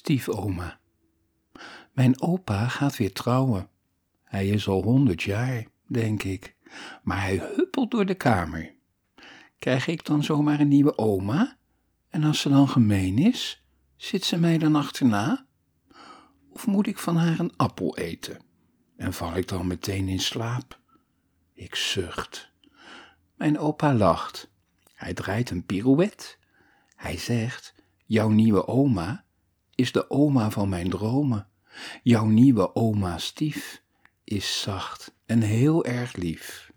Stiefoma. Mijn opa gaat weer trouwen. Hij is al honderd jaar, denk ik, maar hij huppelt door de kamer. Krijg ik dan zomaar een nieuwe oma? En als ze dan gemeen is, zit ze mij dan achterna? Of moet ik van haar een appel eten? En val ik dan meteen in slaap? Ik zucht. Mijn opa lacht. Hij draait een pirouette. Hij zegt: Jouw nieuwe oma is de oma van mijn dromen. Jouw nieuwe oma Stief is zacht en heel erg lief.